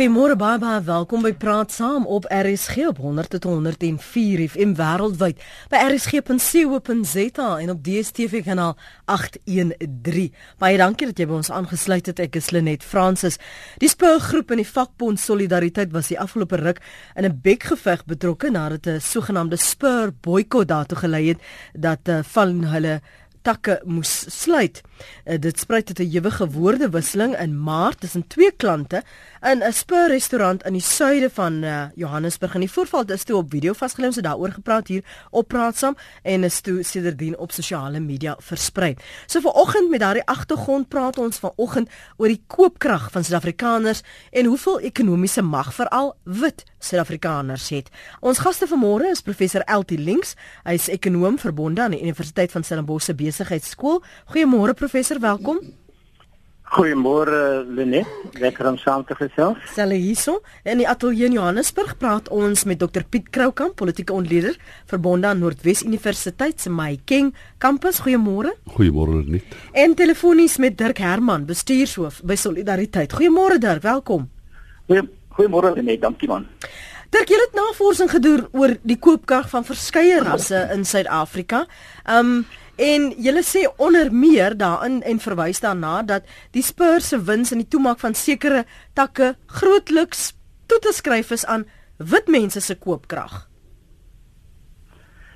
Goeiemôre baie baie welkom by Praat Saam op RSG op 100.104 FM wêreldwyd by rsg.co.za en op DStv kanaal 813. Baie dankie dat jy by ons aangesluit het. Ek is Lenet Fransis. Die speurgroep in die vakbond Solidariteit was die afgelope ruk in 'n bekgeveg betrokke nadat 'n sogenaamde spur boikot daartoe gelei het dat uh, van hulle takke moes sluit. Uh, dit spruit uit 'n ewige woordewisseling in Maart tussen twee klante in 'n Spur restaurant in die suide van uh, Johannesburg. En die voorval is toe op video vasgeneem, so daaroor gepraat hier op Praatsam en is toe sedertdien op sosiale media versprei. So vanoggend met daardie agtergrond praat ons vanoggend oor die koopkrag van Suid-Afrikaners en hoeveel ekonomiese mag veral wit Suid-Afrikaners het. Ons gaste vanmôre is professor Eltie Links, hy is ekonoom verbonde aan die Universiteit van Stellenbosch se Besigheidsskool. Goeiemôre professor, welkom. Goeiemôre Lenet, lekker om saam te gesels. Selle hierso. In die ateljee in Johannesburg praat ons met Dr Piet Kroukamp, politieke ontleder verbonde aan Noordwes Universiteit se Mahikeng kampus. Goeiemôre. Goeiemôre Lenet. En telefonies met Dirk Herman, bestuurshoof by Solidariteit. Goeiemôre Dirk, welkom. Goeiemôre Lenet, dankie man. Dirk, jy het navorsing gedoen oor die koopkrag van verskeie rasse in Suid-Afrika. Um En julle sê onder meer daarin en verwys daarna dat die Spurs se wins in die toemaak van sekere takke grootliks toe te skryf is aan wit mense se koopkrag.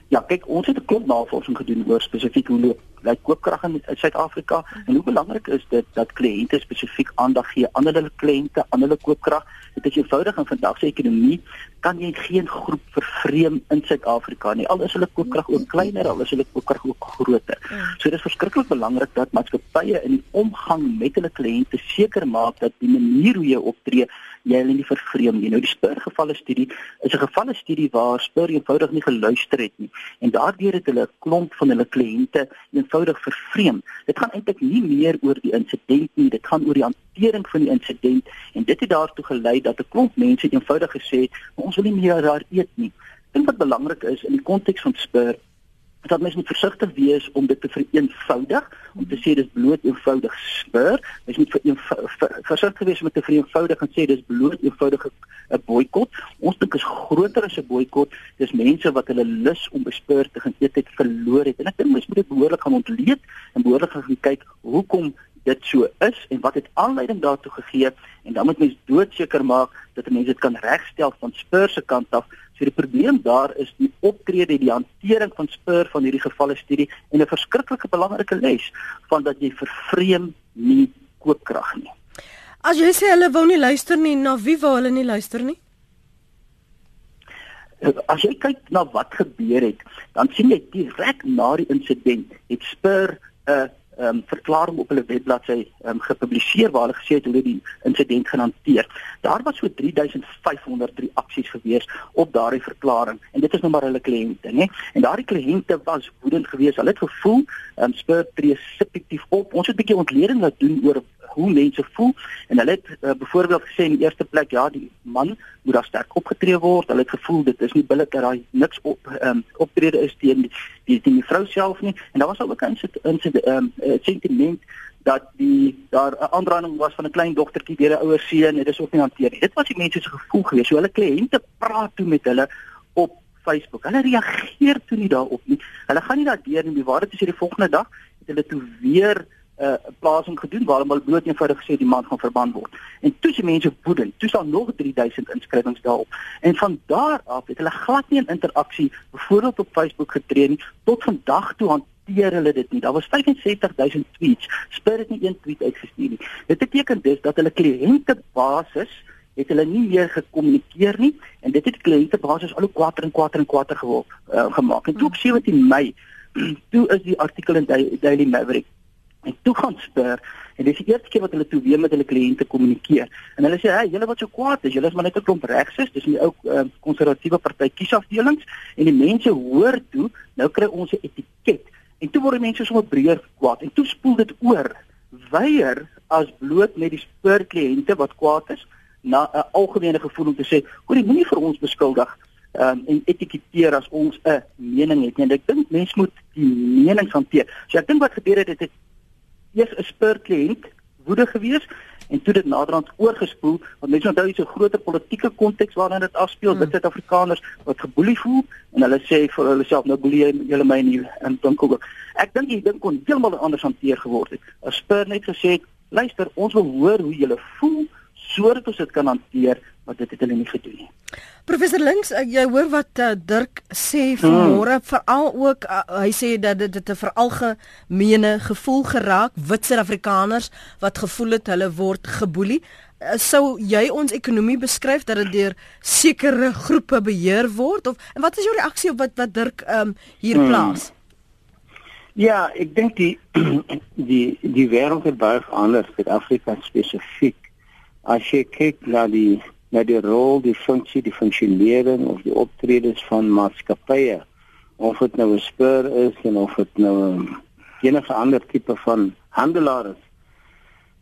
Ja, kyk, ons het 'n klomp navorsing gedoen oor spesifiek hoe loop lyk koopkrag in Suid-Afrika en hoe belangrik is dit dat kliënte spesifiek aandag gee aan hulle kliënte, aan hulle koopkrag. Dit is eenvoudig in vandag se ekonomie kan jy geen groep vervreem in Suid-Afrika nie. Al is hulle koopkrag ook kleiner, al is hulle koopkrag ook groter. So dit is verskriklik belangrik dat maatskappye in die omgang met hulle kliënte seker maak dat die manier hoe jy optree jy hulle nie vervreem nie. Nou die Spur gevalle studie is 'n gevalle studie waar Spur eenvoudig nie geluister het nie en daardeur het hulle 'n klomp van hulle kliënte eenvoudig vervreem. Dit gaan eintlik nie meer oor die insident nie, dit gaan oor die hantering van die insident en dit het daartoe gelei dat 'n klomp mense eenvoudig gesê het, ons wil nie meer daar eet nie. Dink wat belangrik is in die konteks van Spur dat mens moet versigtig wees om dit te vereenvoudig om te sê dis bloot eenvoudig spur mens moet versigtig wees om te vereenvoudig en sê dis bloot eenvoudig 'n boikot. Ons dink is groter as 'n boikot. Dis mense wat hulle lus om bespeur te gaan eet het verloor het. En ek dink mens moet dit behoorlik gaan ontleed en behoorlik gaan kyk hoekom dit so is en wat het aanleiding daartoe gegee en dan moet mens doodseker maak dat mense dit kan regstel van spur se kant af So die probleem daar is die optrede, die hantering van Spur van hierdie gevalle studie en 'n verskriklike belangrike les van dat jy vervreem nie koopkrag nie. As jy sê hulle wou nie luister nie, na wie wou hulle nie luister nie? As jy kyk na wat gebeur het, dan sien jy direk na die insident het Spur 'n uh, um, verklaring op hulle webbladsy ehm um, gepubliseer waar hulle gesê het hulle die insident gaan hanteer. Daar was so 3500 reaksies gewees op daardie verklaring en dit is nou maar hulle kliënte, né? En daardie kliënte was woedend geweest. Hulle het gevoel ehm um, spur tree subjektief op. Ons het 'n bietjie ontleding laat doen oor hoe mense voel en hulle het uh, byvoorbeeld gesê in die eerste plek ja die man moet daar sterk opgetree word hulle het gevoel dit is nie billik dat daai niks op um, optrede is teen die die, die, die vrou self nie en daar was ook 'n um, sentiment dat die daar 'n aandraning was van 'n klein dogtertjie deur 'n ouer seun dit is ook nie hanteer nie dit was die mense se gevoel gewees so hulle kliënte praat toe met hulle op Facebook. Hulle reageer toe nie daarop nie. Hulle gaan nie daardeur nie. Die waarheid is hierdie volgende dag het hulle toe weer 'n uh, plasing gedoen waar hulle bloot eenvoudig gesê die man gaan verbân word. En toe se mense woedend, toe staan nog 3000 inskrywings daarop. En van daar af het hulle glad nie 'n interaksie byvoorbeeld op Facebook getree nie tot vandag toe hanteer hulle dit nie. Daar was 65000 tweets. Spur het nie een tweet uitgestuur nie. Dit beteken dus dat hulle kliënte basis het hulle nie meer gekommunikeer nie en dit het kliënte basis al hoe kwatter en kwatter en kwatter geword uh, gemaak. En toe op 17 Mei toe is die artikel in Daily Maverick en toe gaan spur en dis die eerste keer wat hulle toe weer met hulle kliënte kommunikeer. En hulle sê hey julle wat so kwaad is julle is maar net 'n klomp regses dis nie ou uh, konservatiewe party kiesafdelings en die mense hoor toe nou kry ons 'n etiket. En toe word die mense sommer breër kwaad en toe spoel dit oor weier as bloot net die spur kliënte wat kwaad is na 'n algemene gevoel om te sê hoor jy moenie vir ons beskuldig um, en etiketeer as ons 'n mening het nie. En ek dink mense moet die menings hanteer. So ek dink wat gebeur het het eers 'n spur kliënt woede geweest en toe dit naderhand oorgespoel want mense onthou hier's 'n groter politieke konteks waarin dit afspeel hmm. dit Suid-Afrikaners wat geboelie voel en hulle sê vir hulle self nou boelie julle my nie in Tonkogo ek dink die ding kon heeltemal anders hanteer geword het. As Spur net gesê het luister ons wil hoor hoe julle voel sodat ons dit kan hanteer maar dit het hulle nie gedoen nie Professor Links, eh, jy hoor wat uh, Dirk sê vanmôre, hmm. veral ook uh, hy sê dat dit 'n veralgemene gevoel geraak wit Suid-Afrikaners wat gevoel het hulle word geboelie. Uh, sou jy ons ekonomie beskryf dat dit deur sekere groepe beheer word of en wat is jou reaksie op wat wat Dirk um, hier hmm. plaas? Ja, ek dink die die die wêreld het baie verander, Suid-Afrika spesifiek. As jy kyk na die na die rol, die funksie, die funksionering of die optredes van maatskappye. Of dit nou 'n spur is en of dit nou enige ander tipe van handelaar is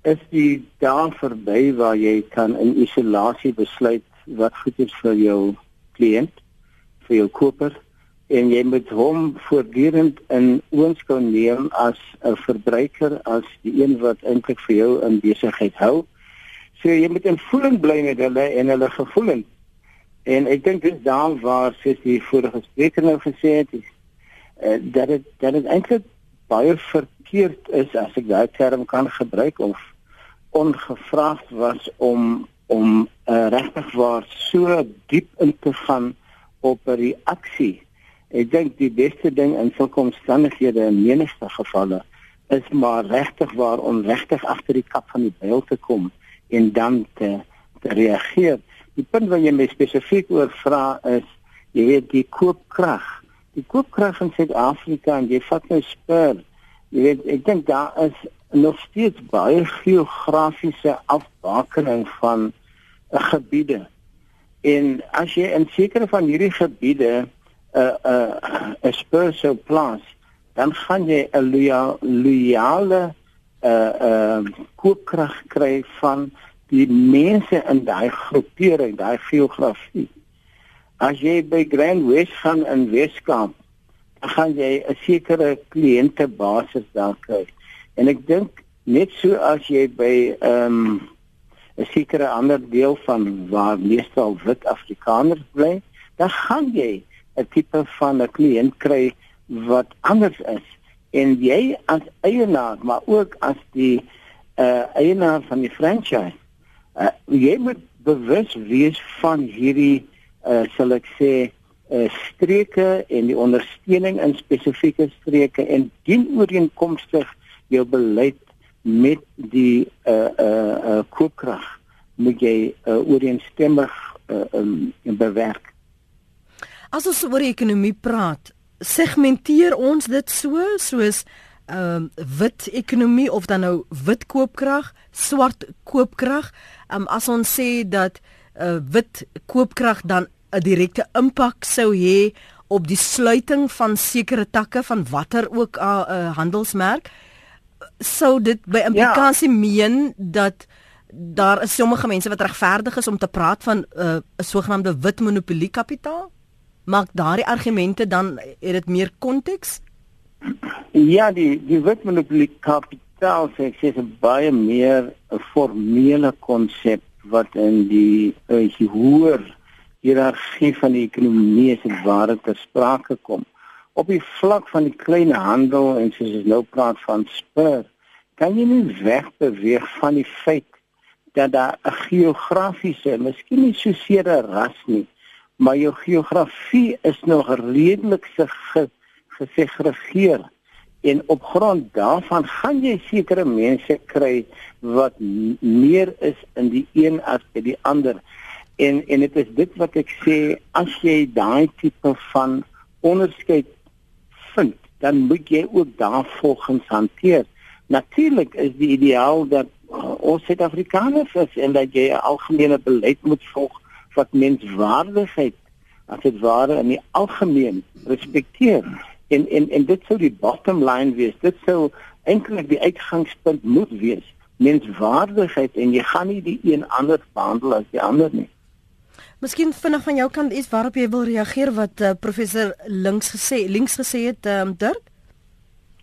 is die daar verby waar jy kan in isolasie besluit wat goed is vir jou kliënt vir jou koper en jy moet hom voortdurend in oënskou neem as 'n verbruiker as die een wat eintlik vir jou in besigheid hou So jy moet in voeling bly met hulle en hulle gevoelens. En ek dink dis daar waar sies die vorige spreker nou gesê het is, uh, dat dit dat dit eintlik baie verkeerd is as ek daai term kan gebruik of ongevraagd was om om uh, regtig waar so diep in te gaan op 'n reaksie. Ek dink die beste ding in sulke omstandighede in menige gevalle is maar regtig waar om regtig agter die kap van die byl te kom en dan te, te reageer. Die punt wat jy my spesifiek oor vra is, jy weet die koopkrag. Die koopkrag in Suid-Afrika en jy vat nou spur. Jy weet ek dink daar is nog steeds baie geografiese afbakening van uh, gebiede. En as jy in sekere van hierdie gebiede 'n uh, 'n uh, 'n spur sou plaas, dan gaan jy 'n loyale uh uh koopkrag kry van die mense in daai groepering, daai geografie. As jy by Grand West gaan in Weskaap, dan gaan jy 'n sekere kliëntebasis daar kry. En ek dink net so as jy by ehm um, 'n sekere ander deel van waar meestal wit Afrikaners bly, dan gaan jy 'n tipe van 'n kliënt kry wat anders is en jy as eienaar maar ook as die uh eienaar van die franchise uh, jy moet bewus wees van hierdie uh sal ek sê uh streke en die ondersteuning in spesifieke streke en dien ooreenkomstig jou beleid met die uh uh, uh koopkrag. Moet jy uh, ooreenstemmig uh um, bewerk. As ons oor ekonomie praat, segmenteer ons dit so soos ehm um, wit ekonomie of dan nou wit koopkrag, swart koopkrag. Ehm um, as ons sê dat uh, wit koopkrag dan 'n direkte impak sou hê op die sluiting van sekere takke van watter ook 'n uh, uh, handelsmerk, sou dit by implikasie ja. meen dat daar is sommige mense wat regverdig is om te praat van 'n uh, sogenaamde wit monopolie kapitaal? Maak daardie argumente dan het dit meer konteks? Ja, die die witmonopolie kapitaal sê ek sê 'n baie meer 'n formele konsep wat in die uh, hoër hiërargie van die ekonomie se ware ter sprake kom. Op die vlak van die klein handel en soos ons nou praat van spur, kan jy nie wegbeweeg van die feit dat daar 'n geografiese, miskien nie so seer 'n ras nie, maar jou geografie is nog redelik ge, gesegregeer en op grond daarvan gaan jy sekere mense kry wat meer is in die een as by die ander. En en dit is dit wat ek sê as jy daai tipe van onderskeid vind dan moet jy ook daarvolgens hanteer. Natuurlik is die ideaal dat uh, ons Suid-Afrikaners is en dat jy 'n algemene beleid moet volg wat menswaardigheid as dit ware in die algemeen respekteer. En en en dit sou die bottom line wees. Dit sou eintlik die uitgangspunt moet wees. Menswaardigheid en jy gaan nie die een anders behandel as die ander nie. Miskien vinnig van jou kant iets waarop jy wil reageer wat uh, professor links gesê links gesê het um, Dirk?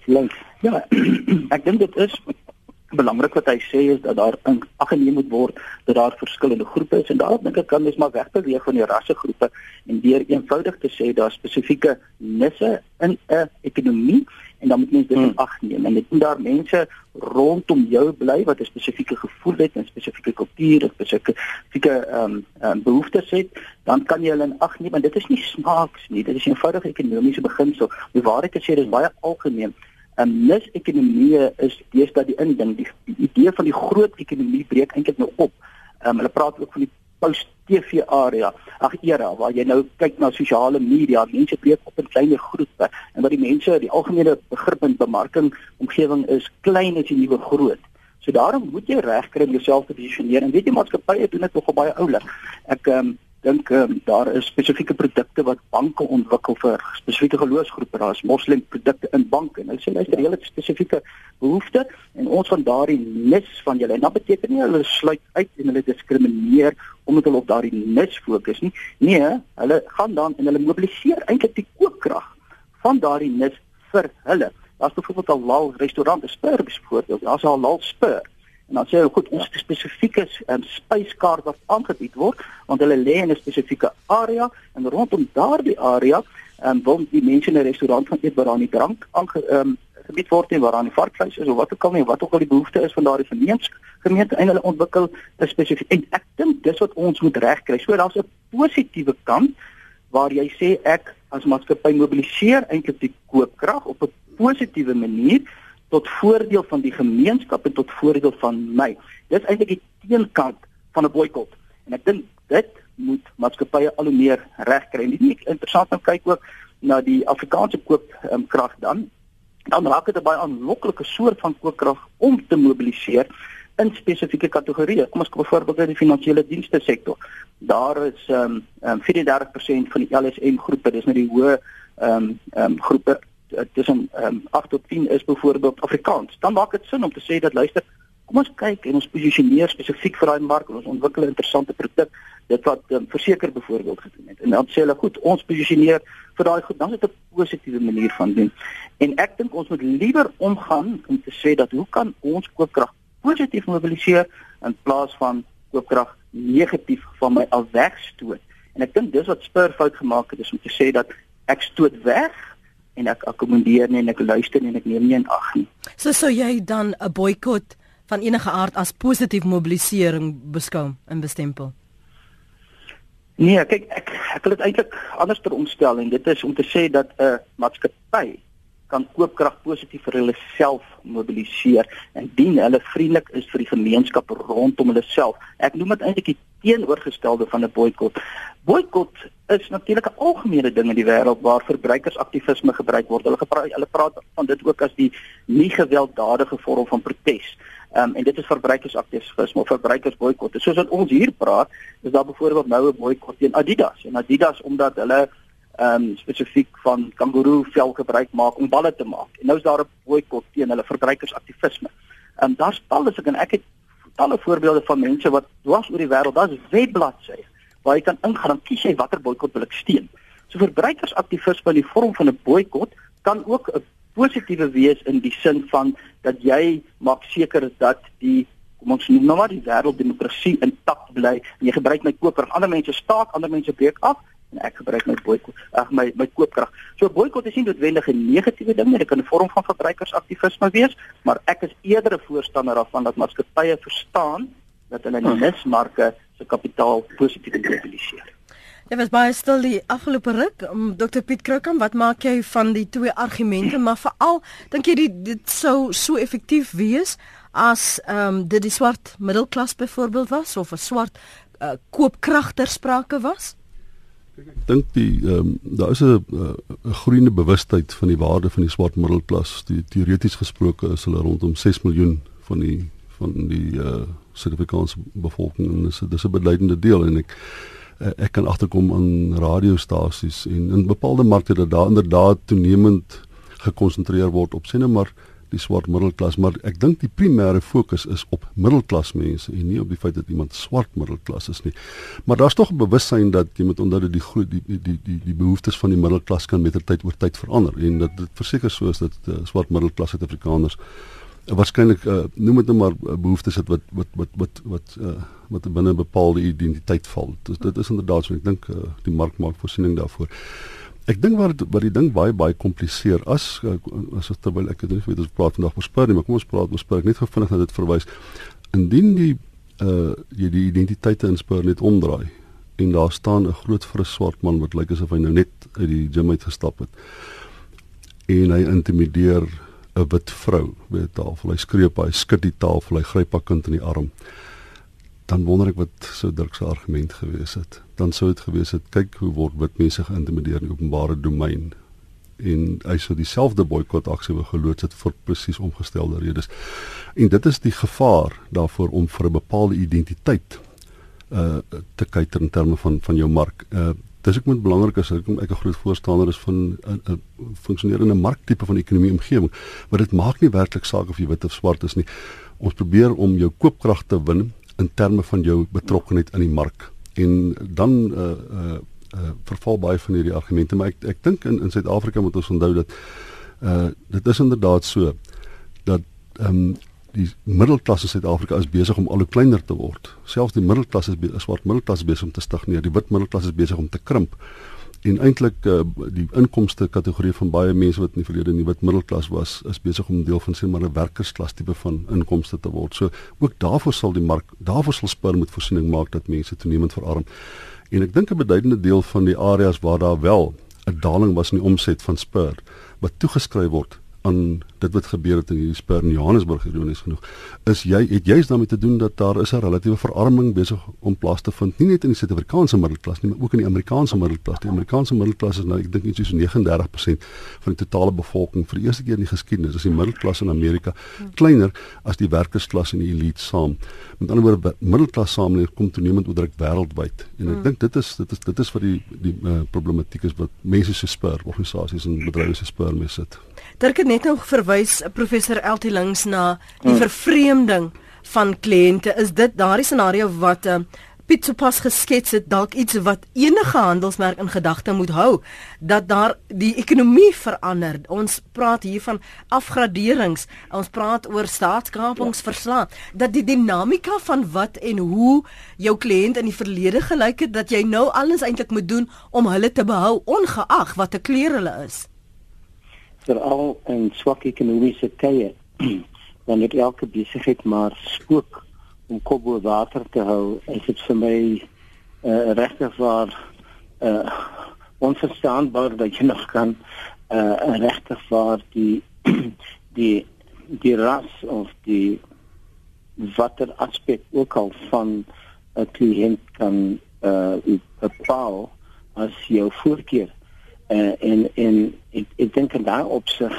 Links. Ja ek dink dit is belangrik wat hy sê is dat daar aangeneem moet word dat daar verskillende groepe is. En daarop dink ek kan mens maar wegbeweeg van die rassegroepe en deur eenvoudig te sê daar spesifieke nisse in 'n ekonomie en dan moet mens dit in hmm. ag neem en dit moet daar mense rondom jou bly wat 'n spesifieke gevoel het en spesifieke kultuur of spesifieke ehm um, um, behoeftes het. Dan kan jy hulle in ag neem en dit is nie snaaks nie. Dit is 'n eenvoudige ekonomiese beginsel. Die waarheid te sê dis baie algemeen 'n mis-ekonomie is deesdae die inding die, die idee van die groot ekonomie breek eintlik nou op. Ehm um, hulle praat ook van die post-TV area, ag era waar jy nou kyk na sosiale media, mense breek op in kleiner groepe en wat die mense die algemene begrip in bemarking omgewing is klein is die nuwe groot. So daarom moet jy regkry om jouself te posisioneer en weet jy maatskappye doen dit nog baie oulik. Ek ehm um, dink um, daar is spesifieke produkte wat banke ontwikkel vir spesifieke geloofsgroepe. Daar is moslim produkte in banke. Nou sê luister, hulle het spesifieke behoeftes en ons van daardie nis van julle. En dit beteken nie hulle sluit uit en hulle diskrimineer omdat hulle op daardie nis fokus nie. Nee, hulle gaan dan en hulle mobiliseer eintlik die koopkrag van daardie nis vir hulle. Daar's byvoorbeeld 'n halal restaurant, 'n spur byvoorbeeld. Daar's 'n halal spur En dan sê hulle goed, ons het spesifieke um, spyskaart wat aangebied word, want hulle lê in 'n spesifieke area en rondom daardie area, ehm um, wil die mense in 'n restaurant gaan eet waar daar nie drank aange ehm um, gebied word nie, waar daar nie varkvleis is of wat ook al nie, wat ook al die behoefte is van daardie gemeenskap en hulle ontwikkel 'n spesifieke en ek dink dis wat ons moet regkry. So daar's 'n positiewe kant waar jy sê ek as maatskappy mobiliseer eintlik die koopkrag op 'n positiewe manier tot voordeel van die gemeenskap en tot voordeel van my. Dis eintlik die teenkant van 'n boikot. En ek dink dit moet maatskappye al hoe meer regkry. En dit is interessant om kyk ook na die Afrikaanse koopkrag um, dan. Dan raak dit 'n baie aanloklike soort van koopkrag om te mobiliseer in spesifieke kategorieë. Kom ons kyk byvoorbeeld na die finansiële dienste sektor. Daar is ehm um, um, 34% van die LSM groepe, dis nou die hoë ehm um, ehm um, groepe tussen um, 8 tot 10 is byvoorbeeld Afrikaans. Dan maak dit sin om te sê dat luister, kom ons kyk en ons posisioneer spesifiek vir daai mark en ons ontwikkel 'n interessante produk dit wat um, verseker byvoorbeeld gedoen het. En dan sê hulle goed, ons posisioneer vir daai goed, dan is dit 'n positiewe manier van doen. En ek dink ons moet liewer omgaan om te sê dat hoe kan ons koopkrag positief mobiliseer in plaas van koopkrag negatief van my afwegstoot. En ek dink dis wat Spur fout gemaak het is om te sê dat ek stoot weg en ek akkommodeer nie en ek luister nie en ek neem nie in ag nie. So sou jy dan 'n boikot van enige aard as positief mobilisering beskou en bestempel? Nee, kyk ek ek wil dit eintlik anders ter omstel en dit is om te sê dat 'n maatskappy kan koopkrag positief vir hulle self mobiliseer indien hulle vriendelik is vir die gemeenskap rondom hulle self. Ek noem dit eintlik die teenoorgestelde van 'n boikot. Boikot is natuurlik 'n algemene ding in die wêreld waar verbruikersaktivisme gebruik word. Hulle gepraat hulle praat van dit ook as die nie gewelddadige vorm van protes. Um, en dit is verbruikersaktivisme of verbruikersboikot. Soos wat ons hier praat, is daar byvoorbeeld nou 'n boikot teen Adidas. En Adidas omdat hulle ehm um, spesifiek van kangoeroe vel gebruik maak om balle te maak. En nou is daar 'n boikot teen hulle verbruikersaktivisme. Ehm um, daar's talle se en ek het talle voorbeelde van mense wat dwars oor die wêreld, daar's webbladsye waar jy kan ingaan en kies jy watter boikot wil ek steun. So verbruikersaktivisme in die vorm van 'n boikot kan ook 'n positiewe wees in die sin van dat jy maak seker dat die kom ons noem nou maar die wêrelddemokrasie intact bly jy gebruik my koper ander mense staak ander mense breek af en ek gebruik my boikot ag my my koopkrag. So boikot is nie noodwendig 'n negatiewe ding nie, dit kan 'n vorm van verbruikersaktivisme wees, maar ek is eerder 'n voorstander daarvan dat maatskappye verstaan dat hulle hmm. nismarke se kapitaal positief mobiliseer. Dit was baie stil die afgelope ruk. Um, Dr Piet Krookamp, wat maak jy van die twee argumente, maar veral dink jy die, dit sou so effektief wees as ehm um, dit die swart middelklas byvoorbeeld was of 'n swart uh, koopkragter sprake was? Dink die ehm um, daar is 'n 'n groeiende bewustheid van die waarde van die swart middelklas. Die teoreties gesproke is hulle rondom 6 miljoen van die van die uh Suid-Afrikaanse bevolking en dis dis 'n beduidende deel en ek uh, ek kan agterkom aan radiostasies en in bepaalde markte dat daar inderdaad toenemend gekonsentreer word op sien maar die swart middelklas, maar ek dink die primêre fokus is op middelklas mense en nie op die feit dat iemand swart middelklas is nie. Maar daar's tog 'n bewussyn dat jy moet onthou dat die groei die die die die behoeftes van die middelklas kan met tyd oor tyd verander en dat dit verseker so is dat uh, swart middelklas Suid-Afrikaners waarskynlik uh, noem dit nou maar uh, behoeftes het wat wat wat wat wat uh, wat binne 'n bepaalde identiteit val. Dus dit is inderdaad so ek dink uh, die mark maak voorsiening daarvoor. Ek dink wat wat die ding baie baie kompliseer as as terwyl ek dit weet ons praat vandag oor spur nie, maar kom ons praat oor spur net vinnig dat dit verwys. Indien die uh jy die identiteite in spur net omdraai en daar staan 'n groot fris swart man wat lyk asof hy nou net uit die gym uit gestap het en hy intimideer 'n wit vrou by 'n tafel. Hy skree op, hy skud die tafel, hy gryp haar kind in die arm. Dan wonder ek wat sou Dirk se argument gewees het. Dan sou dit gewees het, kyk hoe word wit mense geïntimideer in openbare domein en hy sou dieselfde boikot aksie wou geloods het vir presies omgestelde redes. En dit is die gevaar daarvoor om vir 'n bepaalde identiteit uh te kyk in terme van van jou mark. Uh dis ek moet belangrik is ek ek 'n groot voorstander is van 'n 'n funksionerende marktipe van ekonomie omgewing. Maar dit maak nie werklik saak of jy wit of swart is nie. Ons probeer om jou koopkrag te win in terme van jou betrokkeheid in die mark. En dan uh uh uh verval baie van hierdie argumente, maar ek ek dink in in Suid-Afrika moet ons onthou dat uh dit is inderdaad so dat ehm um, die middelklas in Suid-Afrika is besig om al hoe kleiner te word. Selfs die middelklas is swart middelklas besig om te stagneer. Die wit middelklas is besig om te krimp. En eintlik uh, die inkomste kategorie van baie mense wat in die verlede in die wit middelklas was, is besig om deel van sien maar 'n werkersklas tipe van inkomste te word. So ook daarvoor sal die mark, daarvoor sal spur met voorsiening maak dat mense toenemend verarm. En ek dink 'n beduidende deel van die areas waar daar wel 'n daling was in die omset van spur wat toegeskryf word aan dit wat gebeur het in hierdie Spur in Johannesburg ironies genoeg is jy het juist daarmee te doen dat daar is 'n relatiewe verarming besig om plaas te vind nie net in die Suid-Afrikaanse middelklas nie maar ook in die Amerikaanse middelklas. Die Amerikaanse middelklas is nou ek dink iets soos 39% van die totale bevolking vir die eerste keer in die geskiedenis is die middelklas in Amerika kleiner as die werkersklas en die elite saam. Met ander woorde middelklas samelewing kom toenemend onderdruk wêreldwyd. En ek hmm. dink dit is dit is dit is wat die die uh, problematiek is wat mense se spur organisasies en bedrywe se spur mee sit. Dirk het net nog verwys professor Eltie links na die hmm. vervreemding van kliënte. Is dit daardie scenario wat uh, Piet sopas geskets het dalk iets wat enige handelsmerk in gedagte moet hou dat daar die ekonomie verander. Ons praat hier van afgraderings. Ons praat oor staatskapingsverslag dat die dinamika van wat en hoe jou kliënt in die verlede gelyk het dat jy nou alles eintlik moet doen om hulle te behou ongeag wat 'n kleur hulle is veral in swak ekonomiese tye het elke besigheid maar spook om kop bo water te hou is dit vir my uh, regtig waar uh, onverstaanbaar dat jy nog kan uh, regtig waar die die die ras of die watter aspek ook al van 'n kliënt kan uh, bepaal as jou voorkeur uh, en en ek ek dink in daai opsig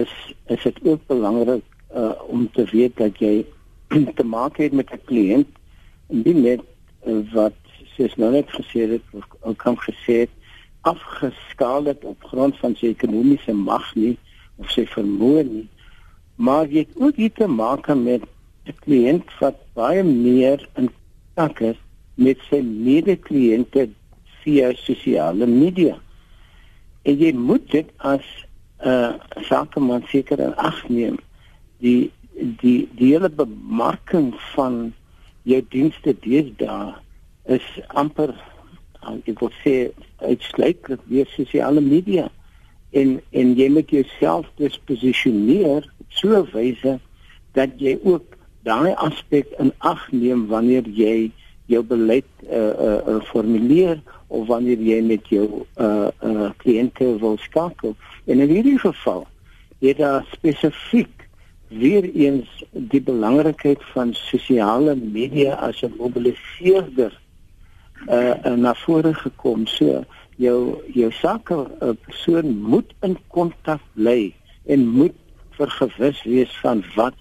is is dit ook belangrik uh, om te weet dat jy te maak het met 'n kliënt nie net uh, wat sies nou net gesê het of kan gesê het afgeskaal het op grond van sy ekonomiese mag nie of sy vermoë nie. Maar jy het ook hier te maak met 'n kliënt wat baie meer in kontak is met sy mede-kliënte via sosiale media en jy moet dit as 'n uh, sakeman seker in ag neem. Die die die hele bemarking van jou dienste deesdae is amper uh, ek wil sê uitsluitlik deur sosiale media. En en jy moet jouself disposisioneer op so 'n wyse dat jy ook daai aspek in ag neem wanneer jy jou beleid uh, uh, uh, formuleer of wanneer jy met jou uh uh kliënte wil skakel. En in hierdie geval het daar spesifiek weer eens die belangrikheid van sosiale media as 'n mobiliseerder uh, uh na vore gekom. So jou jou sake uh, persoon moet in kontak bly en moet vergewis wees van wat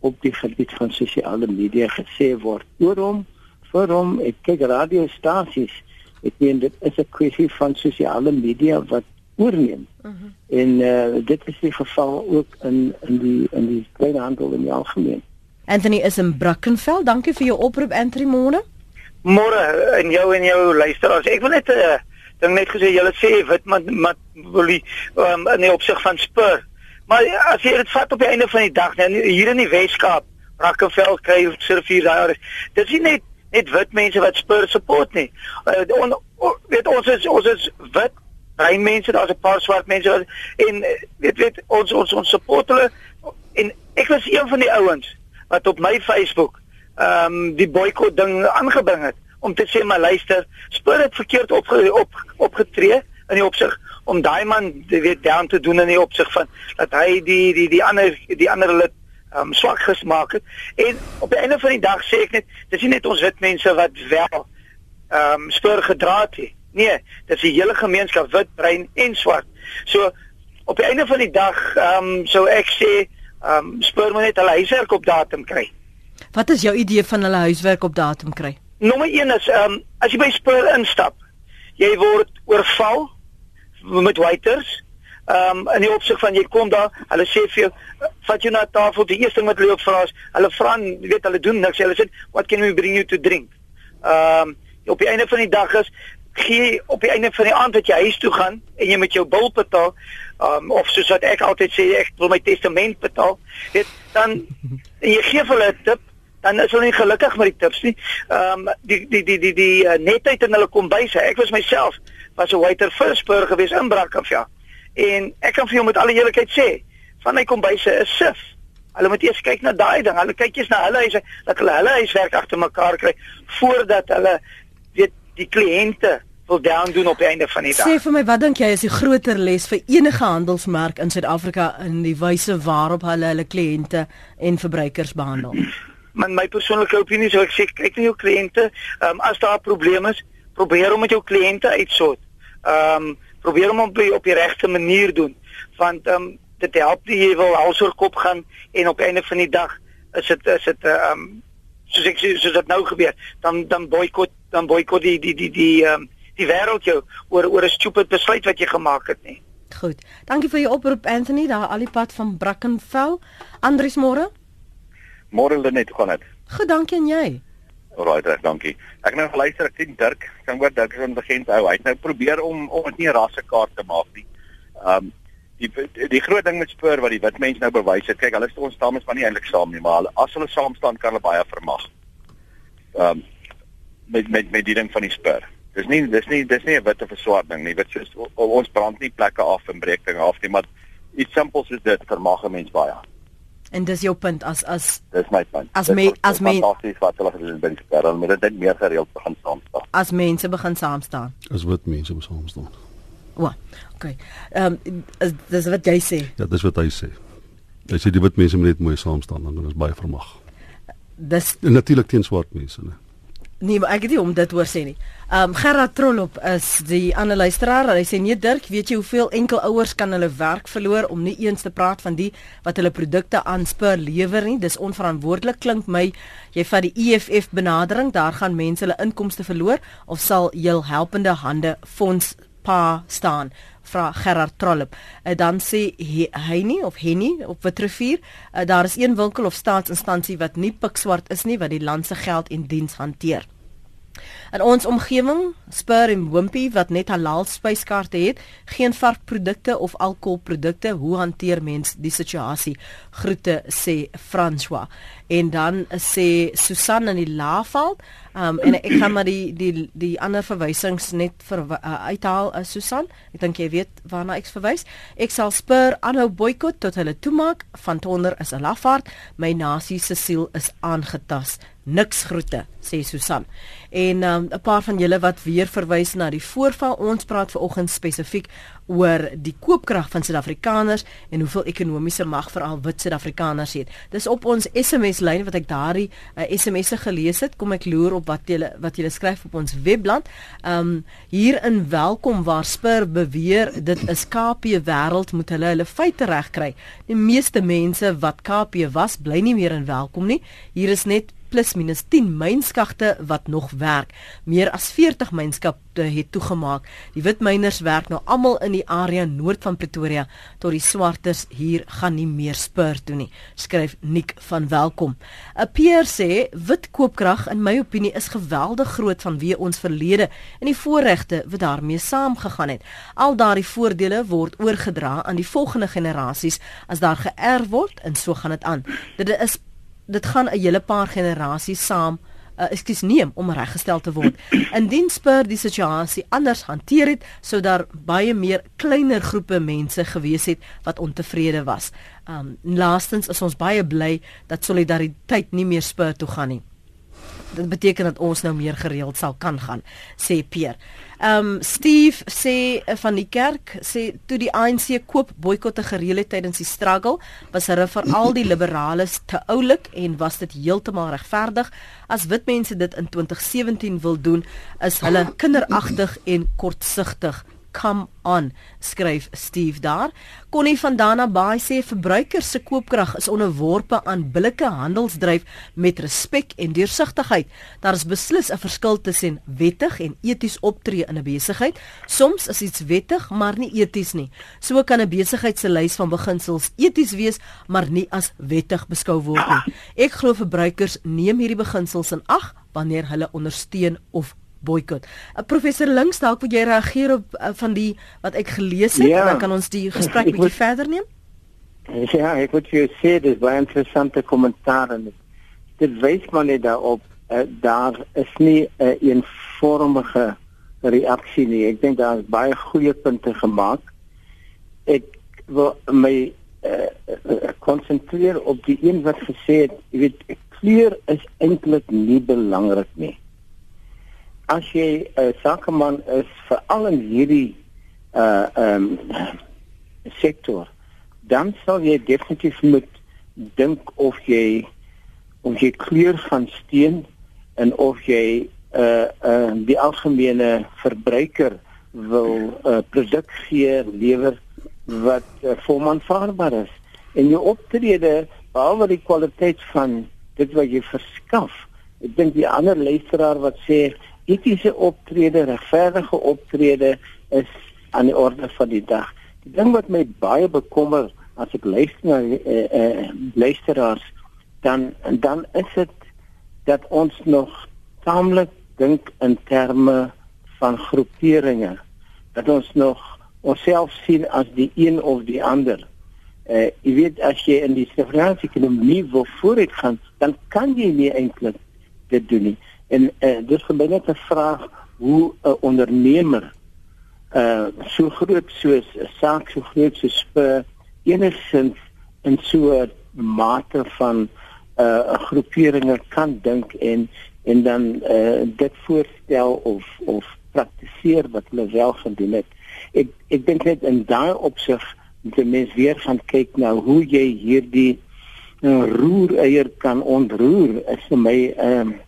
op die gebied van sosiale media gesê word oor hom vir hom ek kyk radiostasies ek meen dit is 'n kwessie van sosiale media wat oorneem. Uh mhm. -huh. En uh, dit is die geval ook in in die in die kleinhandel in die algemeen. Anthony is in Brackenfell. Dankie vir jou oproep Anthony Môre. Môre en jou en jou luisteraars. Ek wil net 'n uh, ding net gesê julle sê wit maar maar wil die um, in die opsig van spur Maar as jy dit vat op die einde van die dag, nou hier in die Weskaap, Rakkenvel kry survier daar. Dis nie net net wit mense wat spur support nie. Uh, on, on, weet ons is ons is wit bruin mense, daar's 'n paar swart mense wat, en eh, weet weet ons ons ons support hulle en ek was een van die ouens wat op my Facebook ehm um, die boikot ding aangebring het om te sê maar luister, spur het verkeerd op op opgetree in die opsig om daai man weet down te doen in die opsig van dat hy die die die ander die ander lid um, swak gesmaak het. En op die einde van die dag sê ek net dis nie net ons wit mense wat wel ehm um, spur gedra het nie. Nee dis die hele gemeenskap wit bruin en swart. So op die einde van die dag ehm um, sou ek sê ehm um, spur moet net hulle huiswerk op datum kry. Wat is jou idee van hulle huiswerk op datum kry? Nommer 1 is ehm um, as jy by spur instap jy word oorval met waiters ehm um, in die opsig van jy kom daar, hulle sê vir jou, vat jou na tafel, die eerste ding wat hulle ook vra is, hulle vra, weet hulle doen niks, hulle sê, "What can we bring you to drink?" Ehm um, op die einde van die dag is gee op die einde van die aand wat jy huis toe gaan en jy met jou bil betaal, ehm um, of soos wat ek altyd sê, ek wil my testament betaal, weet dan en jy gee vir hulle 'n tip dan is hulle nie gelukkig met die tips nie. Ehm um, die die die die die uh, netheid in hulle kombuis. Ek was myself was 'n waiter vir Spur gewees in Brakafia. En ek kan vir jou met alle eerlikheid sê, van my kombuise is sif. Hulle moet eers kyk na daai ding. Hulle kyk eers na hulle huise dat hulle hulle huiswerk agter mekaar kry voordat hulle weet die kliënte wil down doen op die einde van die dag. Sê vir my, wat dink jy is die groter les vir enige handelsmerk in Suid-Afrika in die wyse waarop hulle hulle kliënte en verbruikers behandel? Man my persoonlike opinie sou ek sê kyk na jou kliënte, um, as daar 'n probleem is, probeer om met jou kliënte uitsort. Ehm um, probeer om op die, op die regte manier doen want ehm um, dit help nie jy wil alsoor kop gaan en op einde van die dag is dit is dit ehm um, soos ek sê soos dit nou gebeur dan dan boikot dan boikot die die die die ehm um, die wêreld jou oor oor 'n stupid besluit wat jy gemaak het nie. Goed. Dankie vir jou oproep Anthony daar al die pad van Brackenfell. Andries môre? Môre lê net gaan dit. Goed, dankie en jy. Alraai, reg, dankie. Ek nou geluister ek sien Dirk, kan oor Dirk se begin hou. Hy het nou probeer om om dit nie 'n rassekaart te maak nie. Um die die groot ding met spoor wat die wit mense nou bewys het, kyk, hulle staan staan is maar nie eintlik saam nie, maar hulle as hulle saam staan kan hulle baie vermag. Um met met met die ding van die spoor. Dis nie dis nie dis nie 'n wit of 'n swart ding nie. Dit is ons brand nie plekke af en breek dinge af nie, maar iets simpels soos dit vermag 'n mens baie. En dis jou punt as as Dis my punt. As me, as me, fantasties wat hulle gedoen het by Karel, maar dit het meer gereeld begin saam staan. As mense begin saam staan. As wit mense begin saam staan. Wa. Okay. Ehm um, dis wat jy sê. Ja, dis wat hy sê. Hy sê die wit mense moet net mooi saam staan dan is baie vermag. Dis natuurlik teen swart mense, né? Nee, maar ek het nie om dit hoor sê nie. Um, Gerard Trollop is die ander luisteraar. Hy sê nee Dirk, weet jy hoeveel enkel ouers kan hulle werk verloor om nie eens te praat van die wat hulle produkte aanspoor lewer nie. Dis onverantwoordelik klink my. Jy vat die EFF benadering, daar gaan mense hulle inkomste verloor of sal heel helpende hande fonds pa staan vra Gerard Trollop. Uh, dan sê hy nie of Henny op Witrifuur, uh, daar is een winkel of staatsinstansie wat nie pikswart is nie wat die land se geld en diens hanteer. In ons omgewing, Spur en Wimpy wat net halal spyskaarte het, geen varkprodukte of alkoholprodukte. Hoe hanteer mens die situasie? Groete sê François. En dan sê Susan in die Laagveld, um, en ek gaan maar die die die ander verwysings net vir uh, uithaal uh, Susan. Ek dink jy weet waarna ek verwys. Ek sal Spur aanhou boikot tot hulle toemaak. Van Tonder is 'n lafaard. My nasie se siel is aangetast niks groete sê Susan. En um, 'n paar van julle wat weer verwys na die voorval ons praat ver oggend spesifiek oor die koopkrag van Suid-Afrikaners en hoeveel ekonomiese mag veral wit Suid-Afrikaners het. Dis op ons SMS lyn wat ek daardie uh, SMS'e gelees het. Kom ek loer op wat julle wat julle skryf op ons webblad. Um hier in welkom waar Spur beweer dit is KP wêreld moet hulle hulle feite regkry. Die meeste mense wat KP was, bly nie meer in welkom nie. Hier is net plus minus 10 mynskagte wat nog werk. Meer as 40 mynskapte het toegemaak. Die wit myners werk nou almal in die area noord van Pretoria tot die swarters hier gaan nie meer spur toe nie, skryf Nik van Welkom. 'n Peer sê wit koopkrag in my opinie is geweldig groot vanweë ons verlede en die voorregte wat daarmee saamgegaan het. Al daardie voordele word oorgedra aan die volgende generasies as daar geërf word en so gaan dit aan. Dit is dit gaan 'n hele paar generasies saam uh, ekskuus neem om reggestel te word. Indien Spur die situasie anders hanteer het, sou daar baie meer kleiner groepe mense gewees het wat ontevrede was. Um laastens is ons baie bly dat solidariteit nie meer Spur toe gaan nie. Dit beteken dat ons nou meer gereeld sal kan gaan, sê Peer. Um, Steve sê uh, van die kerk sê toe die ANC koop boikotte gereël het tydens die struggle, was hulle vir al die liberales te oulik en was dit heeltemal regverdig. As wit mense dit in 2017 wil doen, is hulle kinderagtig en kortsigtig come on skryf Steve daar. Connie van Dana Baai sê verbruikers se koopkrag is onderworpe aan billike handelsdryf met respek en deursigtigheid. Daar is beslis 'n verskil tussen wettig en eties optree in 'n besigheid. Soms is iets wettig maar nie eties nie. So kan 'n besigheid se lys van beginsels eties wees maar nie as wettig beskou word nie. Ek glo verbruikers neem hierdie beginsels in ag wanneer hulle ondersteun of boikot. Uh, professor Links, dalk wil jy reageer op uh, van die wat ek gelees het ja, en dan kan ons die gesprek bietjie verder neem. Ja, ek wil jy sê dis baie interessante kommentaar en dit wys maar net daarop uh, daar is nie 'n uh, eenvormige reaksie nie. Ek dink daar is baie goeie punte gemaak. Ek wil my konsentreer uh, op die een wat gesê het, jy weet, kleur is eintlik nie belangrik nie as jy 'n uh, sakeman is veral in hierdie uh um sektor dan sal jy definitief moet dink of jy of jy kleur van steen en of jy uh uh die algemene verbruiker wil 'n uh, produk gee lewer wat uh, volmaanvaarbaar is. En jou optrede behalwe die kwaliteit van dit wat jy verskaf ek dink die ander luisteraar wat sê etiese optrede, regverdige optrede is aan die orde van die dag. Die ding wat my baie bekommer as ek luister na eh, eh luisteraars dan dan is dit dat ons nog taamlik dink in terme van groeperinge. Dat ons nog onsself sien as die een of die ander. Uh, jy weet as jy in die Suid-Afrikaanse ekonomie wil vooruit gaan, dan kan jy nie eintlik dit doen nie. En uh, dis vir my net 'n vraag hoe 'n ondernemer uh so groot soos 'n saak so groot soos Spur enigsins in so 'n mate van uh 'n groeperinge kan dink en en dan uh dit voorstel of of praktiseer wat hulle wel gedoen het. Ek ek dink net in daai opsig moet die mens weer gaan kyk na hoe jy hierdie uh, roereier kan ontroer. Is vir my ehm uh,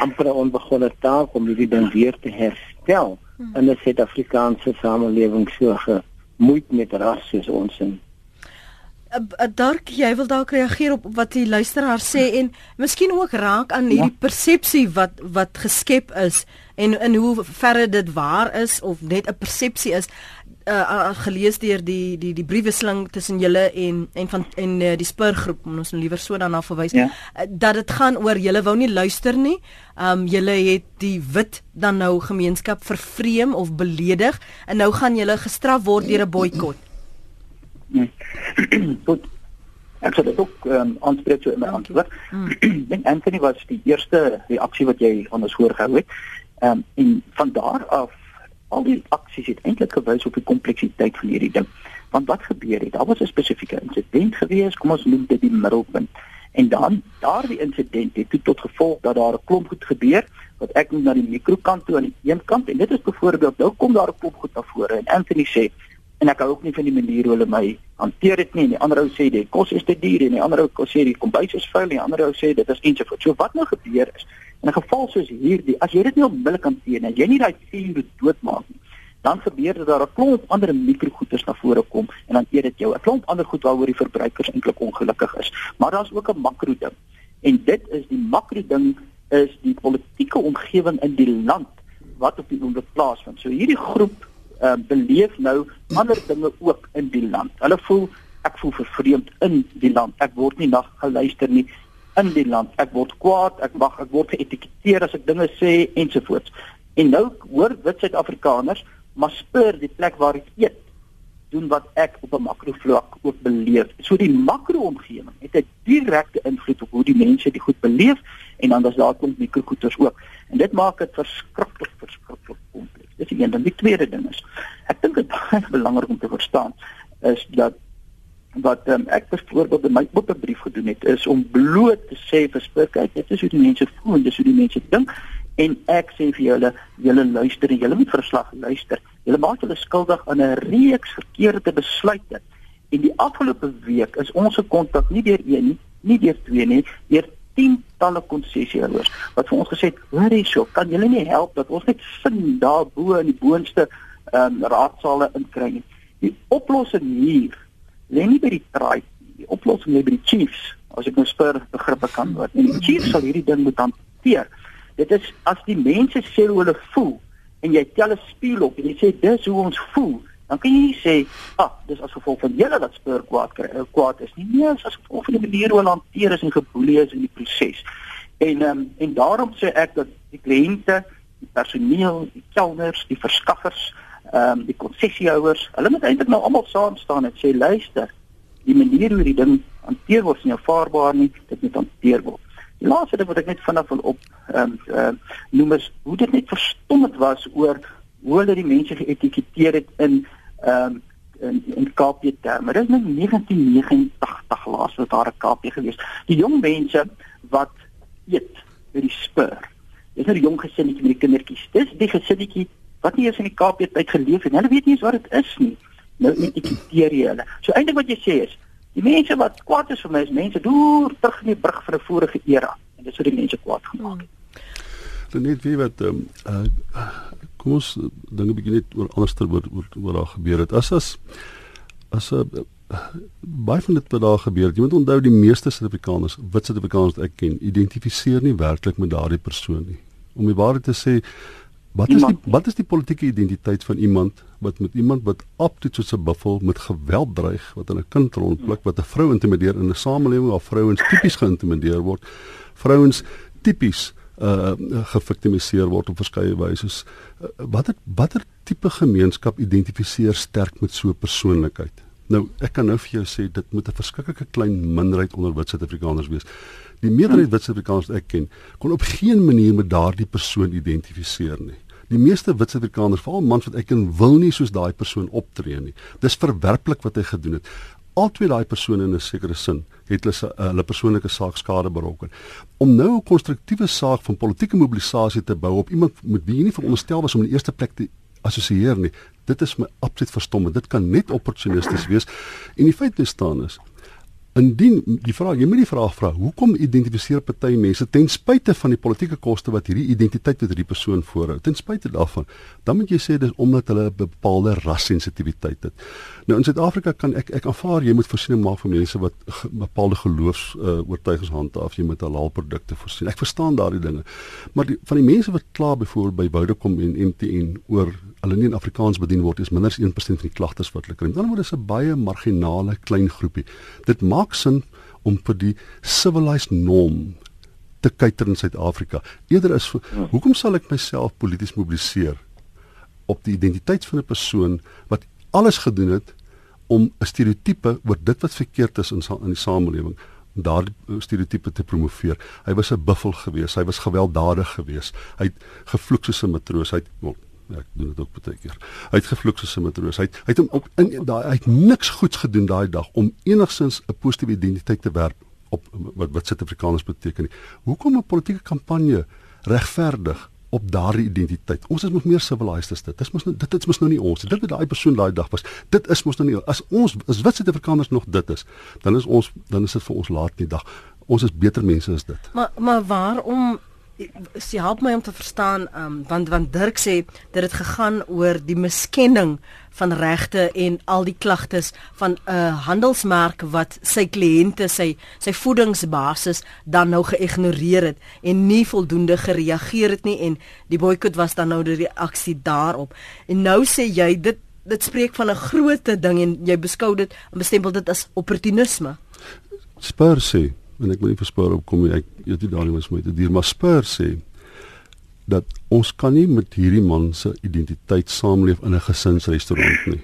amper 'n onbegonne taak om hierdie ding weer te herstel hmm. in 'n Suid-Afrikaanse samelewing so gemoeid met ras soos ons in. Dark, jy wil dalk reageer op wat die luisteraar sê en miskien ook raak aan hierdie ja. persepsie wat wat geskep is en in hoe verre dit waar is of net 'n persepsie is uh, uh, gelees deur die die die briewesling tussen julle en en van en uh, die spurgroep ons nou liewer so daarna verwys ja. uh, dat dit gaan oor julle wou nie luister nie. Um julle het die wit dan nou gemeenskap vervreem of beledig en nou gaan julle gestraf word deur 'n boikot. Goed. Ek sê dit ook um, aanspreek so in my antwoord. Mm. Dink Anthony was die eerste reaksie wat jy aan ons hoor gehou het. Ehm um, en van daar af al die aksies het eintlik gewys op die kompleksiteit van hierdie ding. Want wat gebeur het? Daar was 'n spesifieke insident gewees, kom ons noem dit die middelpunt. En dan daardie insident het tot gevolg dat daar 'n klomp goed gebeur wat ek noem na die mikrokant toe aan die een kant en dit is byvoorbeeld nou kom daar 'n klomp goed na vore en Anthony sê en ek hou ook nie van die manier hoe hulle my hanteer dit nie en die ander ou sê die kos is te duur en die ander ou sê die kombuis is vuil en die ander ou sê dit is ensovoorts. So wat nou gebeur is In 'n geval soos hierdie, as jy dit nie onmiddellik sien en jy nie daai vuur doodmaak nie, dan gebeur dit dat 'n klomp ander mikrogoeders na vore kom en dan eet dit jou. 'n Klomp ander goed waaroor die verbruikers eintlik ongelukkig is. Maar daar's ook 'n makro ding. En dit is die makro ding is die politieke omgewing in die land wat op die oomblik plaasvind. So hierdie groep uh, beleef nou ander dinge ook in die land. Hulle voel ek voel vervreemd in die land. Ek word nie na geluister nie in die land. Ek word kwaad, ek mag ek word geëtiketeer as ek dinge sê ensovoorts. En nou hoor wit Suid-Afrikaners, maar spur die plek waar ek eet doen wat ek op 'n makrovlak ook beleef. So die makroomgewing het 'n direkte invloed op hoe die mense dit goed beleef en dan as daar kom mikrogoeters ook. En dit maak dit verskriklik Dis een ding. Die tweede ding is ek dink dit baie belangrik om te verstaan is dat wat um, ek byvoorbeeld in my boekebrief gedoen het is om bloot te sê vir spesifiek dit is hoe die mense voel en dis hoe die mense dink en ek sê vir julle julle luister en julle moet verslag luister julle maak julle skuldig aan 'n reeks verkeerde besluite en die afgelope week is ons gekontak nie deur een nie nie deur twee nie deur tientalle konsessiehouers wat vir ons gesê het hoor hierso kan julle nie help dat ons net sin daar bo in die boonste um, raadsale inkry nie? Die oplossing hier lê nie by die tribe die oplossing lê by die chiefs as ek nou spur begrippe kan word en die chiefs sal hierdie ding moet hanteer. Dit is as die mense sê hoe hulle voel en jy tel 'n spieël op en jy sê dis hoe ons voel, dan kan jy nie sê, "Ag, ah, dis as gevolg van julle dat speur kwaad kry, eh, kwaad is nie." Nee, as gevolg van die manier hoe hulle hanteer is en geboelie is in die proses. En ehm um, en daarom sê ek dat die kliënte, die personeel, die kelners, die verskaffers, ehm um, die konsessiehouers, hulle moet eintlik nou almal saam staan en sê, "Luister, die manier hoe die ding hanteer word is nie aanvaarbaar nie, dit moet hanteer word." Die laaste ding wat ek net vinnig wil op ehm um, uh, noem is hoe dit net verstommend was oor hoe hulle die mense geetiketeer het in ehm um, in in KP terme. Dit is net 1989 laas wat daar 'n KP gewees. Die jong mense wat eet by die spur. Dis nou die jong gesinnetjie met die kindertjies. Dis die gesinnetjie wat nie eens in die KP tyd geleef het. Hulle weet nie eens wat dit is nie. Nou etiketeer jy hulle. So eintlik wat jy sê is Die mense wat kwaad is vir my is mense deur terug in die brug van 'n vorige era en dis hoe die mense kwaad gemaak het. Dan net wie wat ehm um, uh, kom ons dinge begin net oor anderster oor oor wat daar gebeur het. As as as 'n uh, baie van dit wat daar gebeur het. Jy moet onthou die meeste Suid-Afrikaners, wit Suid-Afrikaners wat ek ken, identifiseer nie werklik met daardie persoon nie. Om die waarheid te sê, Wat is die wat is die politieke identiteit van iemand wat met iemand wat optoets soos 'n buffel met geweld dreig, wat 'n kind rondpluk, wat 'n vrou intimideer in 'n samelewing waar vrouens tipies geïntimideer word, vrouens tipies uh geviktimiseer word op verskeie wyse. Uh, watter watter tipe gemeenskap identifiseer sterk met so 'n persoonlikheid? Nou, ek kan nou vir jou sê dit moet 'n verskriklike klein minderheid onder wit Suid-Afrikaners wees. Die meerderheid wit Suid-Afrikaners wat ek ken, kon op geen manier met daardie persoon identifiseer nie. Die meeste wit Suid-Afrikaners, veral mans wat ek ken, wil nie soos daai persoon optree nie. Dis verwerplik wat hy gedoen het. Altwee daai persone in 'n sekere sin het hulle uh, hulle persoonlike saak skade berokken. Om nou 'n konstruktiewe saak van politieke mobilisasie te bou op iemand met wie jy nie veronderstel was om in die eerste plek te assosieer nie. Dit is my absoluut verstommend. Dit kan net opportunisties wees. En die feit bestaan is Indien die vraag, jy moet die vraag vra, hoekom identifiseer party mense ten spyte van die politieke koste wat hierdie identiteit met hierdie persoon voorhou? Ten spyte daarvan, dan moet jy sê dis omdat hulle 'n bepaalde rassensitiwiteit het. Nou in Suid-Afrika kan ek ek aanvaar jy moet voorsiening maak vir mense wat ge, bepaalde geloofs uh, oortuigings handhaaf, jy moet halal produkte voorsien. Ek verstaan daardie dinge. Maar die, van die mense wat kla byvoorbeeld by Vodacom en MTN oor hulle nie in Afrikaans bedien word, is minder as 1% van die klagtes wat hulle kry. Dan word dit 'n baie marginale klein groepie. Dit maak sin om vir die civilized norm te kyker in Suid-Afrika. Eerder is ja. hoekom sal ek myself polities mobiliseer op die identiteit van 'n persoon wat alles gedoen het om 'n stereotipe oor dit wat verkeerd is in in die samelewing daardie stereotipe te promoveer. Hy was 'n buffel geweest, hy was gewelddadig geweest. Hy het gevloek soos 'n matroos. Hy het well, ek doen dit ook baie keer. Hy het gevloek soos 'n matroos. Hy het, hy het hom op in daai hy het niks goeds gedoen daai dag om enigsins 'n positiewe identiteit te werp op wat wat Suid-Afrikaners beteken. Hoekom 'n politieke kampanje regverdig op daardie identiteit. Ons is mos meer civilized as dit. Dis mos nou dit is mos nou nie ons. Dit wat daai persoon daai dag was. Dit is mos nou nie as ons as wit Suid-Afrikaners nog dit is, dan is ons dan is dit vir ons laat in die dag. Ons is beter mense as dit. Maar maar waarom sy help my om te verstaan um, want want Dirk sê dat dit gegaan oor die miskenning van regte en al die klagtes van 'n uh, handelsmerk wat sy kliënte sy sy voedingsbasis dan nou geïgnoreer het en nie voldoende gereageer het nie en die boikot was dan nou die reaksie daarop. En nou sê jy dit dit spreek van 'n groot ding en jy beskou dit en bestempel dit as opportunisme. Spur sê en ek moet nie verspoor opkom nie. Ek weet nie daar nie was my te duur, maar Spur sê dat ons kan nie met hierdie man se identiteit saamleef in 'n gesinsrestaurant nie.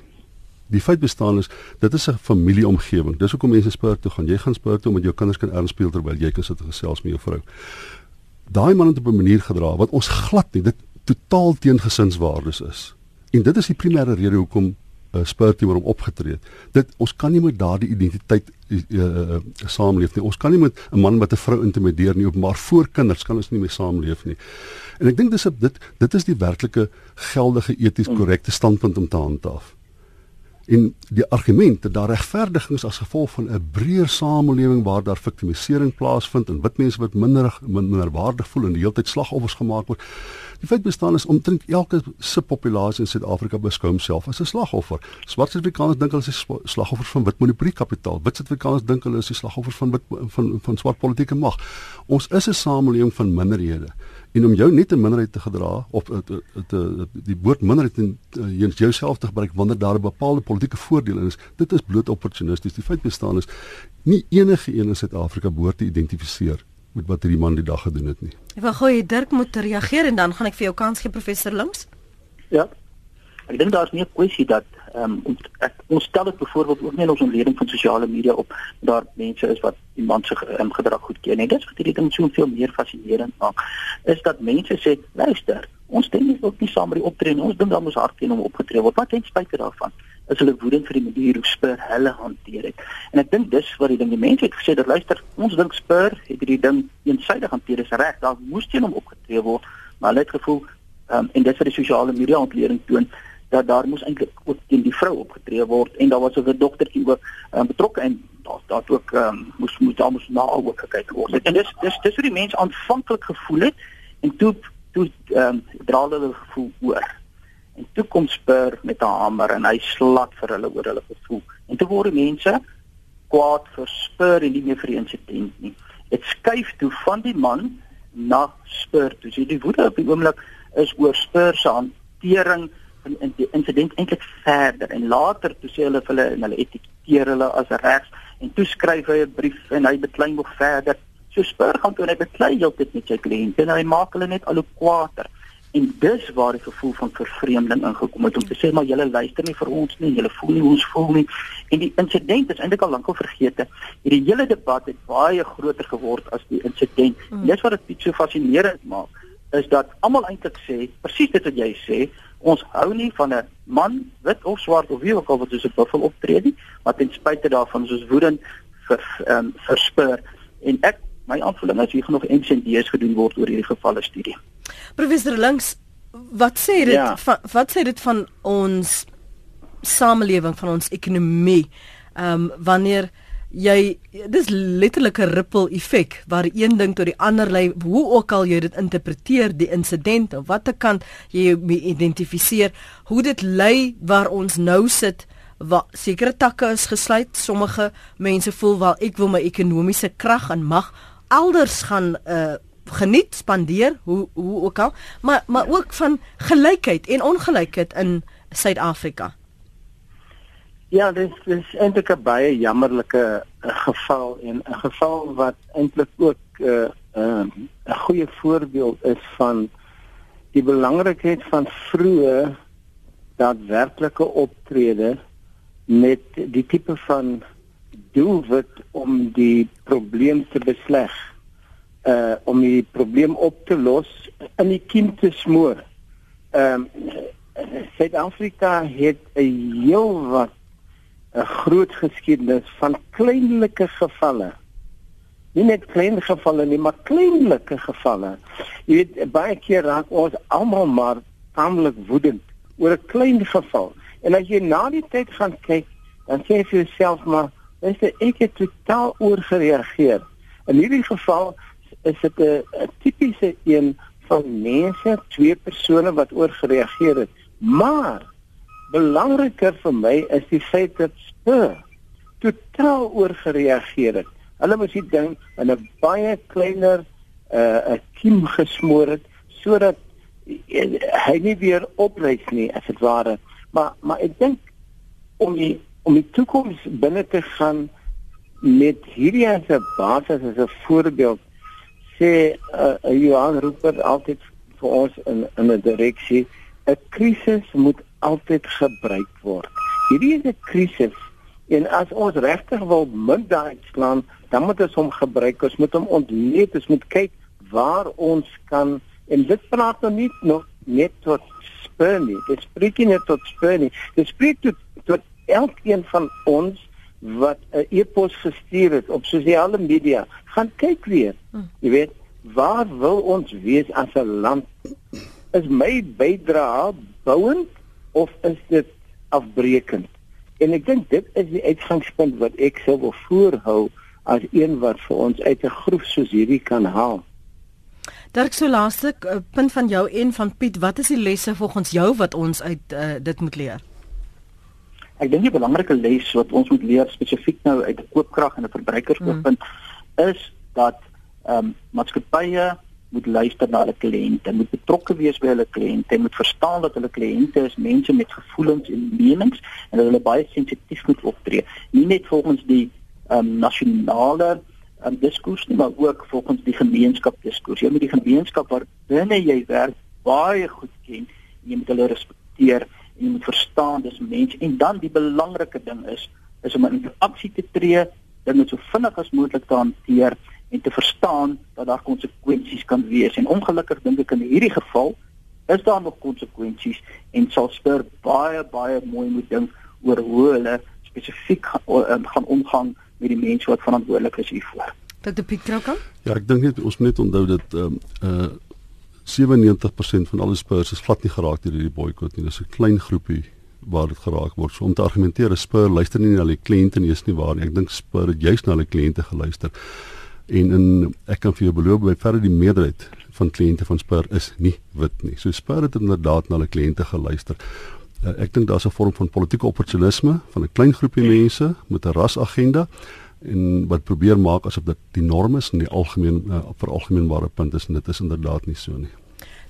Die feit bestaan is dit is 'n familieomgewing. Dis hoekom mense sport toe gaan. Jy gaan sport toe met jou kinders kan erns speel terwyl jy kan sit en gesels met jou vrou. Daai man het op 'n manier gedra wat ons glad nie dit totaal teen gesinswaardes is. En dit is die primêre rede hoekom uh, sportteam hom opgetree het. Dit ons kan nie met daardie identiteit uh, uh, saamleef nie. Ons kan nie met 'n man wat 'n vrou intimideer nie, maar voor kinders kan ons nie meer saamleef nie. En ek dink dis dit dit is die werklike geldige eties korrekte standpunt om te handhaaf. En die argument dat daar regverdigings as gevolg van 'n breër samelewing waar daar victimisering plaasvind en wit mense wat minder minderwaardig voel en die hele tyd slagoffers gemaak word Die feit bestaan is omtrent elke subpopulasie in Suid-Afrika beskou homself as 'n slagoffer. Swart Suid-Afrikaners dink hulle is slagoffers van wit monopoliekapitaal. Wit Suid-Afrikaners dink hulle is die slagoffers van wit van van swart politieke mag. Ons is 'n samelewing van minderhede. En om jou net 'n minderheid te gedra of te die woord minderheid in uh, jouself te gebruik wanneer daar 'n bepaalde politieke voordeel is, dit is bloot opportunisties. Die feit bestaan is nie enige een in Suid-Afrika behoort te identifiseer met wat hierdie man die dag gedoen het nie. Ek wil gou hê Dirk moet reageer en dan gaan ek vir jou kans gee professor Links. Ja. Ek dink daar's nie 'n kwessie dat ehm um, ek ons stel dit byvoorbeeld ook nie in ons omgewing van sosiale media op daar mense is wat iemand se um, gedrag goedkeur nie. Dit is wat hierdie ding so veel meer fascinerend maak. Is dat mense sê, luister, ons dink nie ook nie saam met die optrede ons dink dan ons hart teen hom opgetree word. Wat ten spyte daarvan? is hulle woedend vir die manier hoe Spur hulle hanteer het. En ek dink dis wat die ding die mense het gesê dat luister, ons dink Spur het hierdie ding eensydig hanteer is reg. Daar moes teen hom opgetree word, maar hulle het gevoel um, en dit vir die sosiale media ontleding toon dat daar moes eintlik ook teen die vrou opgetree word en daar was 'n dogtertjie ook um, betrokke en daar daar ook um, moes moet daar moes na ook gekyk word. En dis dis dis hoe die mense aanvanklik gevoel het en toe toe ehm um, dra hulle gevoel oor en toe kom Spur met 'n hamer en hy slat vir hulle oor hulle gevoel. En toe word mense kwaad vir Spur en nie meer vir die insident nie. Dit skuif toe van die man na Spur. Toe sê die woede op die oomblik is oor Spur se hantering van die insident eintlik verder en later toe sê hulle vir hulle en hulle etikeer hulle as regs en toe skryf hy 'n brief en hy beklei nog verder. So Spur gaan toe en hy beklei heeltyd met sy kliënte en hy maak hulle net al hoe kwaader. En dis waar die gevoel van vervreemding ingekom het om te sê maar julle luister nie vir ons nie, julle voel nie ons voel nie. En die insident is eintlik al lankal vergeet. Hierdie hele debat het baie groter geword as die insident. Hmm. Dis wat dit so fascinerend maak is dat almal eintlik sê presies dit wat jy sê, ons hou nie van 'n man, wit of swart of wie ook al wat soos 'n buffel optree nie, maar ten spyte daarvan is ons woedend vir ehm um, verspur en ek my aanvoeling is hier gaan nog MCD's gedoen word oor hierdie gevalle studie. Professor Links, wat sê dit ja. van wat sê dit van ons samelewing, van ons ekonomie? Ehm um, wanneer jy dis letterlik 'n ripple effek waar een ding tot die ander lei, hoe ook al jy dit interpreteer, die insident of watter kant jy identifiseer, hoe dit lei waar ons nou sit wat sekere takke is gesluit. Sommige mense voel wel ek wil my ekonomiese krag en mag elders gaan uh geniet spandeer hoe hoe ook al maar maar ja. ook van gelykheid en ongelykheid in Suid-Afrika. Ja, dit is eintlik 'n baie jammerlike uh, geval en 'n geval wat eintlik ook 'n uh, uh, 'n goeie voorbeeld is van die belangrikheid van vroeë daadwerklike optrede met die tipe van doelwit om die probleem te besleg uh om die probleem op te los in die kiem te smoor. Ehm um, Suid-Afrika het 'n heel wat 'n groot geskiedenis van kleinlike gevalle. Nie net klein gevalle nie, maar kleinlike gevalle. Jy weet baie keer raak ons almal maar tamelik woedend oor 'n klein geval. En as jy na die tyd gaan kyk, dan sê jy vir jouself maar, "Is dit ek het totaal oorgereageer." In hierdie geval is dit 'n tipiese een van mense, twee persone wat oorgereageer het. Maar belangriker vir my is die feit dat Spur totaal oorgereageer het. Hulle moes die ding in 'n baie kleiner uh 'n kiem gesmoor het sodat hy nie weer opreis nie as dit ware. Maar maar ek dink om die om die toekoms binne te gaan met hierdie as 'n basis as 'n voorbeeld sê uh, Johan Rupert altyd vir ons in in 'n direksie 'n krisis moet altyd gebruik word. Hierdie is 'n krisis en as ons regtig wil middags slaan, dan moet ons hom gebruik. Ons moet hom ontleed, ons moet kyk waar ons kan en dit praat nou nie nog net tot Spurnie. Dit spreek nie net tot Spurnie. Dit spreek tot tot elkeen van ons wat 'n e-pos gestuur het op sosiale media. Gaan kyk weer. Hm. Jy weet, waar wil ons wees as 'n land? Is my bydrae bouend of is dit afbreekend? En ek dink dit is die uitgangspunt wat ek sou wil voorhou as een wat vir ons uit 'n groep soos hierdie kan haal. Dirk so laaste uh, punt van jou en van Piet, wat is die lesse volgens jou wat ons uit uh, dit moet leer? Ek dink die belangrike les wat ons moet leer spesifiek nou uit 'n koopkrag en 'n verbruikerskooppunt hmm. is dat ehm um, maatskappye moet luister na hulle kliënte, moet betrokke wees by hulle kliënte, moet verstaan dat hulle kliënte is mense met gevoelens en menings en hulle baie sensitief moet optree. Nie net volgens die ehm um, nasionale um, diskurs nie, maar ook volgens die gemeenskap diskurs. Jy moet die gemeenskap waar binne jy werk baie goed ken en jy moet hulle respekteer en jy moet verstaan dis mense en dan die belangrike ding is is om in aksie te tree, moet so vinnig as moontlik te hanteer en te verstaan dat daar konsekwensies kan wees en ongelukkig dink ek in hierdie geval is daar nog konsekwensies en sal spur baie baie mooi moet dink oor hoe hulle spesifiek gaan, gaan omgang met die mense wat verantwoordelik is hiervoor. Dr. Piet Krauka? Ja, ek dink net ons moet net onthou dat ehm um, uh 97% van al die spurs is glad nie geraak deur hierdie boikot nie. Dis 'n klein groepie waar dit geraak word. So om te argumenteer spur luister nie na die kliënte nie, is nie waar nie. Ek dink spur het juist na hulle kliënte geluister. En in ek kan vir jou beloof by verder die meerderheid van kliënte van spur is nie wit nie. So spur het inderdaad na hulle kliënte geluister. Uh, ek dink daar's 'n vorm van politieke opportunisme van 'n klein groepie mense met 'n rasagenda en wat probeer maak asof dit die norm is en die algemeen uh, vir algemeenbare punt is en dit is inderdaad nie so nie.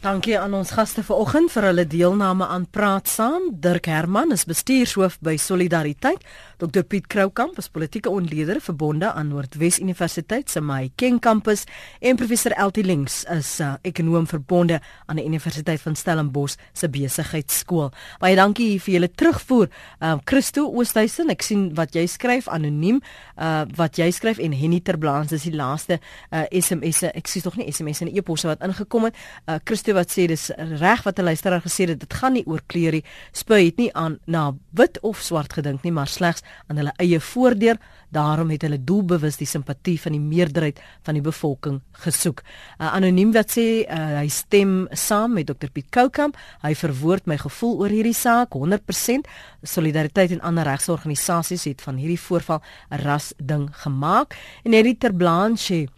Dankie aan ons gaste vanoggend vir hulle deelname aan Praat Saam. Dirk Herman is bestuurshoof by Solidariteit. Dr Piet Kroukamp is politieke ontleder verbonde aan Noordwes Universiteit se Mai King kampus en professor Eltie Links is uh, ekonom verbonde aan die Universiteit van Stellenbosch se besigheidskool. Baie dankie vir julle terugvoer. Uh, Christo Oosthuizen, ek sien wat jy skryf anoniem, uh, wat jy skryf en Henny Terblans is die laaste uh, SMS'e. Ek sien tog nie SMS'e en e-posse wat ingekom het. Uh, Christo wat sê dis reg wat 'n luisteraar gesê het dit gaan nie oor kleur nie. Spui het nie aan na wit of swart gedink nie, maar slegs aan hulle eie voordeur. Daarom het hulle doelbewus die simpatie van die meerderheid van die bevolking gesoek. 'n uh, Anoniem wat sê uh, hy stem saam met Dr Piet Koukamp. Hy verwoord my gevoel oor hierdie saak 100%. Solidariteit en ander regsorganisasies het van hierdie voorval 'n ras ding gemaak. En Eddie Terblanche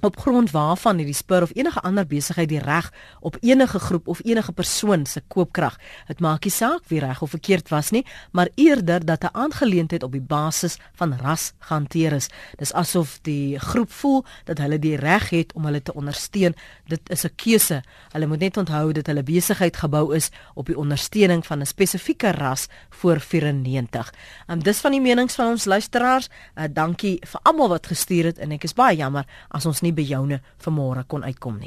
op grond waarvan hierdie spur of enige ander besigheid die reg op enige groep of enige persoon se koopkrag. Dit maak nie saak wie reg of verkeerd was nie, maar eerder dat 'n aangeleentheid op die basis van ras gehanteer is. Dis asof die groep voel dat hulle die reg het om hulle te ondersteun. Dit is 'n keuse. Hulle moet net onthou dat hulle besigheid gebou is op die ondersteuning van 'n spesifieke ras voor 94. Um, dis van die menings van ons luisteraars. Uh, dankie vir almal wat gestuur het en ek is baie jammer as ons nie by joune vanmôre kon uitkom nie.